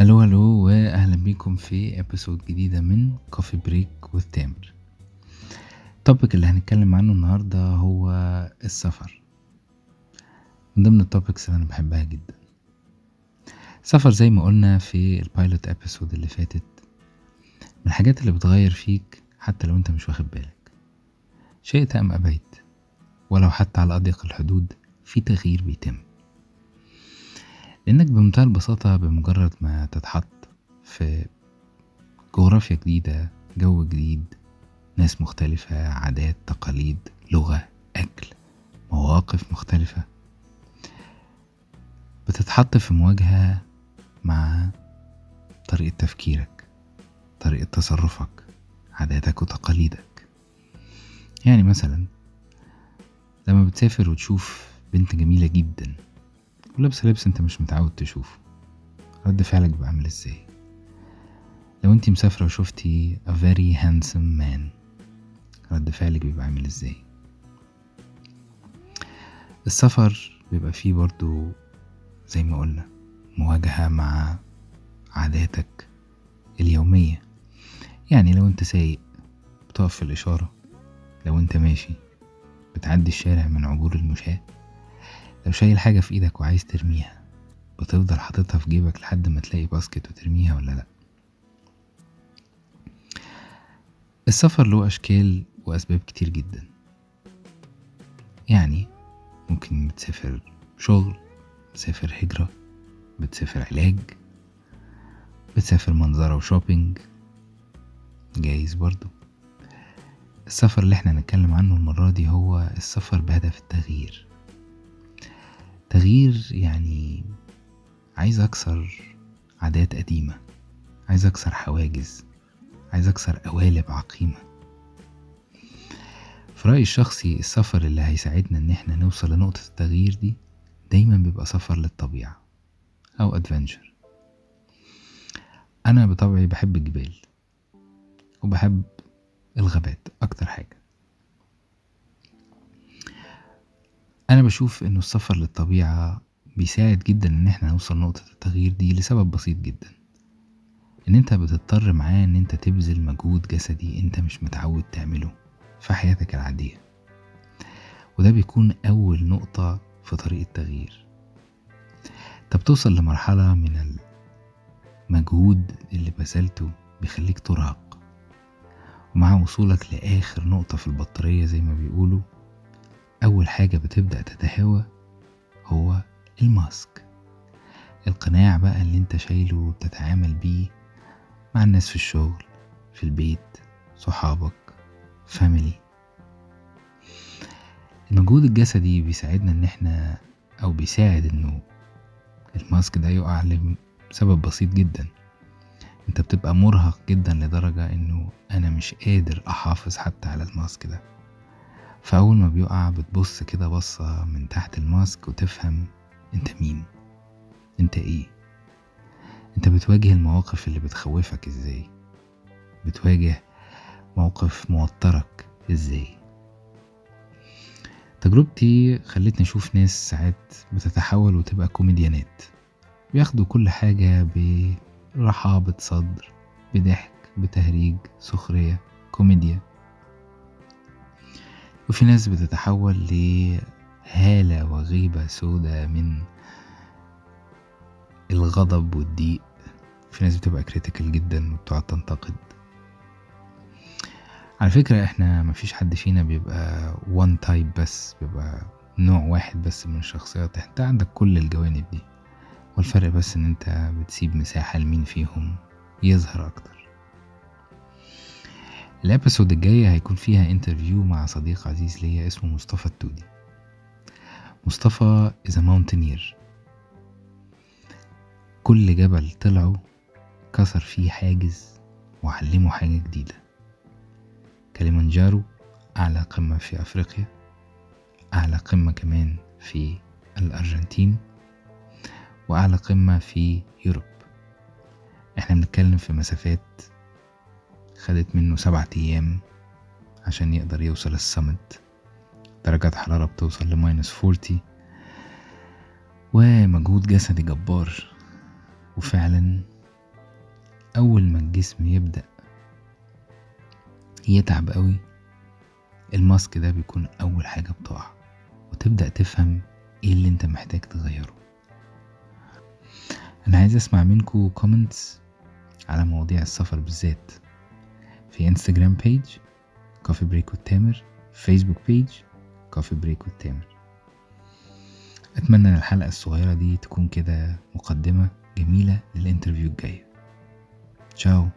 Hello hello واهلا بيكم في episode جديدة من Coffee Break with تامر ال topic اللي هنتكلم عنه النهاردة هو السفر. من ضمن ال topics اللي أنا بحبها جدا. السفر زي ما قلنا في ال pilot episode اللي فاتت. من الحاجات اللي بتغير فيك حتى لو أنت مش واخد بالك. شئت ام ابيت ولو حتى على أضيق الحدود في تغيير بيتم. لأنك بمنتهى البساطة بمجرد ما تتحط في جغرافيا جديدة جو جديد ناس مختلفة عادات تقاليد لغة أكل مواقف مختلفة بتتحط في مواجهة مع طريقة تفكيرك طريقة تصرفك عاداتك وتقاليدك. يعني مثلا لما بتسافر وتشوف بنت جميلة جدا ولابسة لبس انت مش متعود تشوفه. رد فعلك بيبقى عامل إزاي؟ لو انتي مسافرة وشفتي a very handsome man رد فعلك بيبقى عامل إزاي؟ السفر بيبقى فيه برضو زي ما قلنا مواجهة مع عاداتك اليومية. يعني لو انت سايق بتقف في الإشارة لو انت ماشي بتعدي الشارع من عبور المشاة. لو شايل حاجة في إيدك وعايز ترميها بتفضل حاططها في جيبك لحد ما تلاقي باسكت وترميها ولا لأ. السفر له أشكال وأسباب كتير جدا. يعني ممكن بتسافر شغل بتسافر هجرة بتسافر علاج بتسافر منظرة وشوبينج. جايز برضو. السفر اللي إحنا هنتكلم عنه المرة دي هو السفر بهدف التغيير. تغيير يعني عايز أكسر عادات قديمة عايز أكسر حواجز عايز أكسر قوالب عقيمة. في رأيي الشخصي السفر اللي هيساعدنا إن إحنا نوصل لنقطة التغيير دي دايما بيبقى سفر للطبيعة أو أدفنشر أنا بطبعي بحب الجبال وبحب الغابات أكتر حاجة. أنا بشوف إنه السفر للطبيعة بيساعد جدا إن إحنا نوصل نقطة التغيير دي لسبب بسيط جدا. إن أنت بتضطر معاه إن أنت تبذل مجهود جسدي أنت مش متعود تعمله في حياتك العادية. وده بيكون أول نقطة في طريق التغيير. انت بتوصل لمرحلة من المجهود اللي بذلته بيخليك ترهق ومع وصولك لآخر نقطة في البطارية زي ما بيقولوا أول حاجة بتبدأ تتهوى هو الماسك. القناع بقى اللي أنت شايله وبتتعامل بيه مع الناس في الشغل في البيت صحابك family المجهود الجسدي بيساعدنا إن إحنا أو بيساعد إنه ال mask ده يقع لسبب بسيط جدا. أنت بتبقى مرهق جدا لدرجة إنه أنا مش قادر أحافظ حتى على ال mask ده. فأول ما بيقع بتبص كده بصة من تحت ال mask وتفهم أنت مين؟ أنت إيه؟ أنت بتواجه المواقف اللي بتخوفك إزاي؟ بتواجه موقف موترك إزاي؟ تجربتي خلتني أشوف ناس ساعات بتتحول وتبقى كوميديانات. بياخدوا كل حاجة برحابة صدر بضحك بتهريج سخرية كوميديا. وفي ناس بتتحول لهالة وغيبة سودة من الغضب والضيق. في ناس بتبقى critical جدا وبتقعد تنتقد. على فكرة إحنا مفيش حد فينا بيبقى one type بس بيبقى نوع واحد بس من الشخصيات. أنت عندك كل الجوانب دي. والفرق بس إن أنت بتسيب مساحة لمين فيهم يظهر أكتر. ال episode الجاية هيكون فيها interview مع صديق عزيز ليا اسمه مصطفى التودي. مصطفى a mountaineer. كل جبل طلعه كسر فيه حاجز وعلمه حاجة جديدة. كليمانجارو أعلى قمة في أفريقيا أعلى قمة كمان في الأرجنتين وأعلى قمة في يوروب. إحنا بنتكلم في مسافات خدت منه سبعة أيام عشان يقدر يوصل السمت. درجات حرارة بتوصل ل minus forty ومجهود جسدي جبار. وفعلا أول ما الجسم يبدأ يتعب قوي ال mask ده بيكون أول حاجة بتقع. وتبدأ تفهم إيه اللي أنت محتاج تغيره. أنا عايز أسمع منكو comments على مواضيع السفر بالذات. في Instagram page Coffee Break with تامر Facebook page Coffee Break with تامر أتمنى إن الحلقة الصغيرة دي تكون كده مقدمة جميلة لل interview الجاي. تشاو.